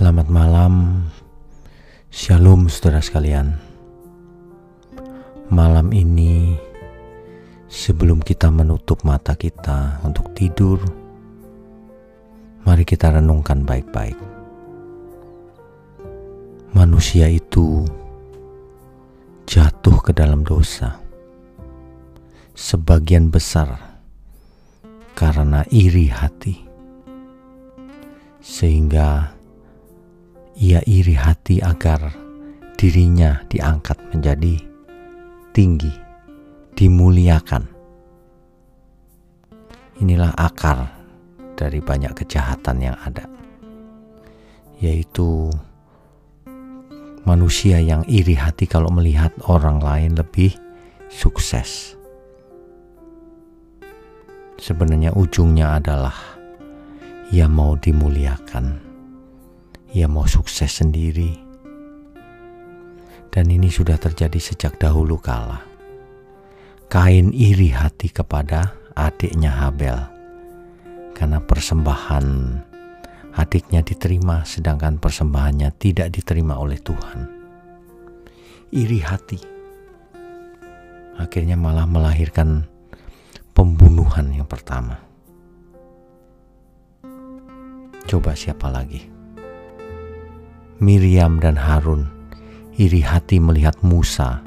Selamat malam, Shalom saudara sekalian. Malam ini, sebelum kita menutup mata kita untuk tidur, mari kita renungkan baik-baik. Manusia itu jatuh ke dalam dosa, sebagian besar karena iri hati, sehingga ia iri hati agar dirinya diangkat menjadi tinggi, dimuliakan. Inilah akar dari banyak kejahatan yang ada, yaitu manusia yang iri hati kalau melihat orang lain lebih sukses. Sebenarnya ujungnya adalah ia mau dimuliakan ia mau sukses sendiri. Dan ini sudah terjadi sejak dahulu kala. Kain iri hati kepada adiknya Habel karena persembahan adiknya diterima sedangkan persembahannya tidak diterima oleh Tuhan. Iri hati akhirnya malah melahirkan pembunuhan yang pertama. Coba siapa lagi? Miriam dan Harun iri hati melihat Musa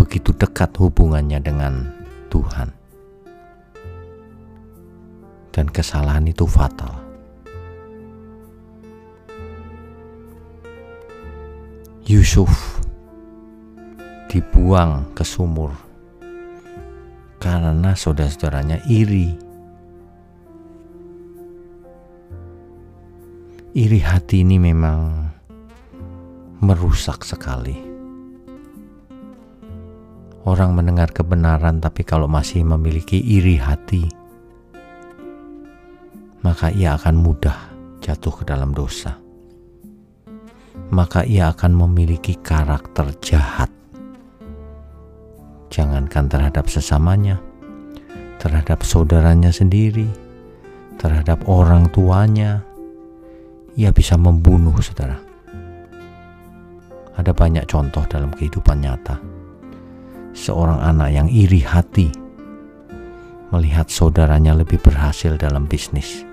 begitu dekat hubungannya dengan Tuhan. Dan kesalahan itu fatal. Yusuf dibuang ke sumur karena saudara-saudaranya iri. Iri hati ini memang merusak sekali. Orang mendengar kebenaran, tapi kalau masih memiliki iri hati, maka ia akan mudah jatuh ke dalam dosa. Maka ia akan memiliki karakter jahat. Jangankan terhadap sesamanya, terhadap saudaranya sendiri, terhadap orang tuanya, ia bisa membunuh saudara ada banyak contoh dalam kehidupan nyata. Seorang anak yang iri hati melihat saudaranya lebih berhasil dalam bisnis.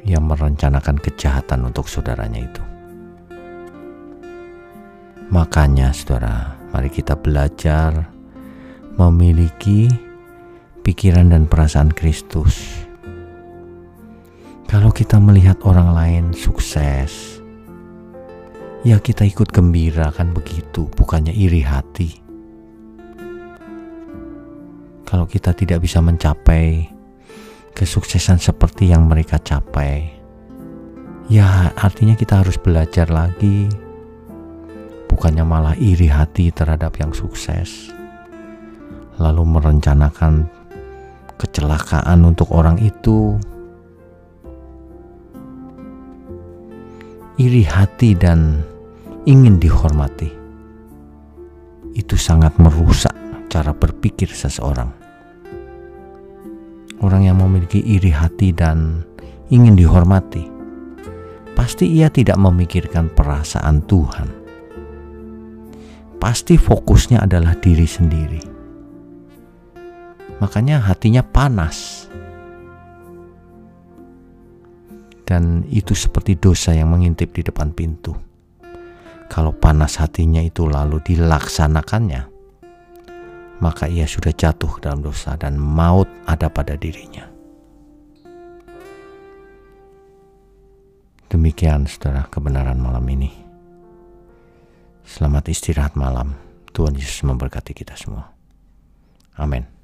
Yang merencanakan kejahatan untuk saudaranya itu. Makanya saudara, mari kita belajar memiliki pikiran dan perasaan Kristus. Kalau kita melihat orang lain sukses, ya kita ikut gembira kan begitu, bukannya iri hati. Kalau kita tidak bisa mencapai kesuksesan seperti yang mereka capai, ya artinya kita harus belajar lagi, bukannya malah iri hati terhadap yang sukses, lalu merencanakan kecelakaan untuk orang itu. Iri hati dan ingin dihormati, itu sangat merusak cara berpikir seseorang. Orang yang memiliki iri hati dan ingin dihormati, pasti ia tidak memikirkan perasaan Tuhan. Pasti fokusnya adalah diri sendiri. Makanya hatinya panas. Dan itu seperti dosa yang mengintip di depan pintu kalau panas hatinya itu lalu dilaksanakannya, maka ia sudah jatuh dalam dosa dan maut ada pada dirinya. Demikian saudara kebenaran malam ini. Selamat istirahat malam. Tuhan Yesus memberkati kita semua. Amin.